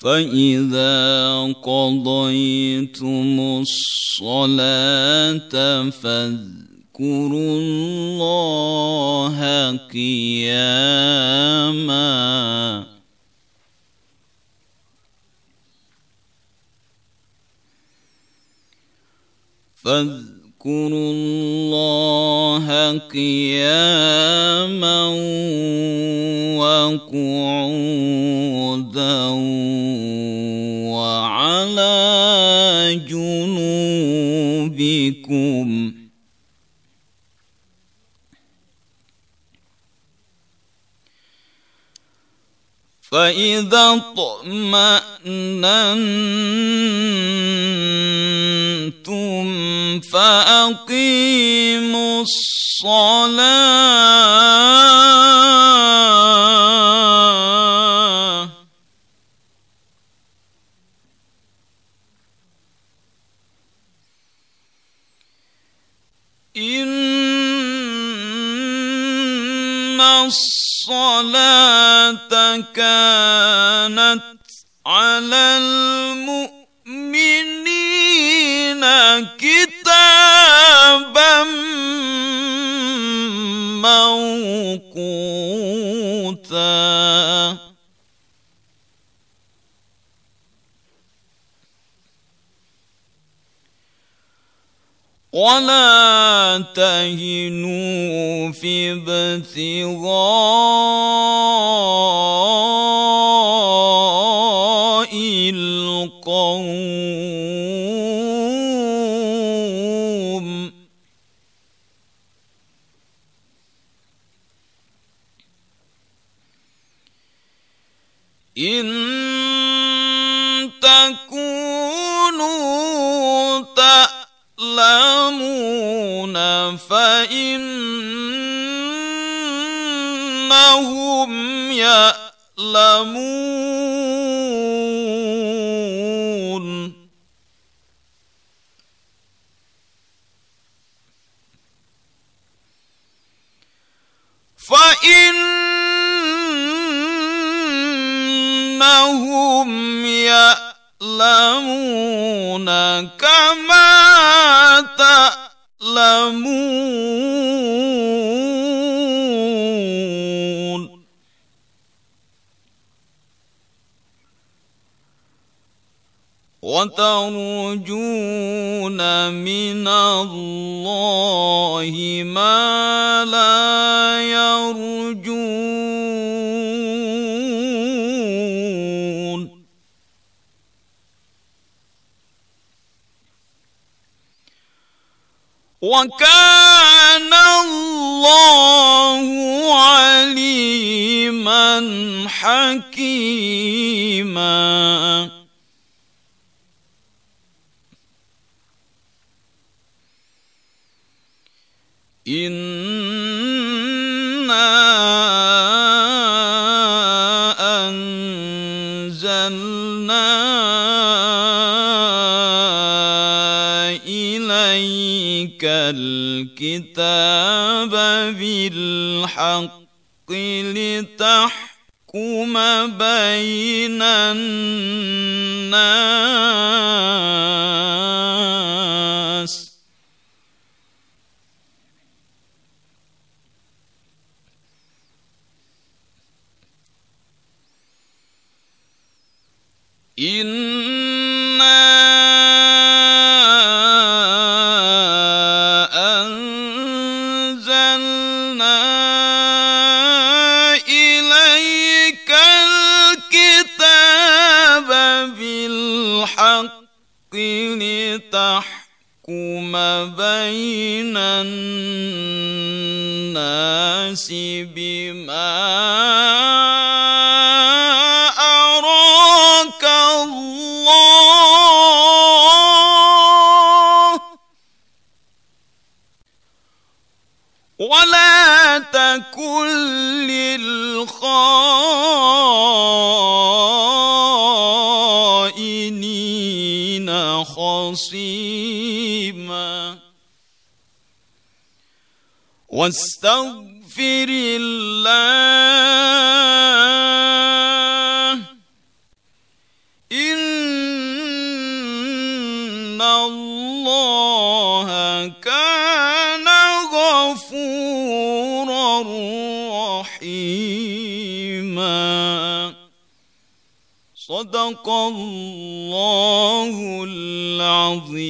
فإذا قضيتم الصلاة فاذكروا الله قياماً فاذكروا الله قياما وقعودا جنوبكم فإذا اطمأننتم فأقيموا الصلاة. الصلاة كانت على المؤمنين كتابا موقوتا. ولا تهنوا في ابتغاء القوم. إن فإنهم يألمون. فإنهم يألمون كما تألمون وترجون من الله ما لا وكان الله عليما حكيما. إنا إليك الكتاب بالحق لتحكم بين الناس. إنا لتحكم بين الناس بما أراك الله. ولا تكن للخائنين واستغفر الله. إن الله كان غفورا رحيما. صدق الله العظيم.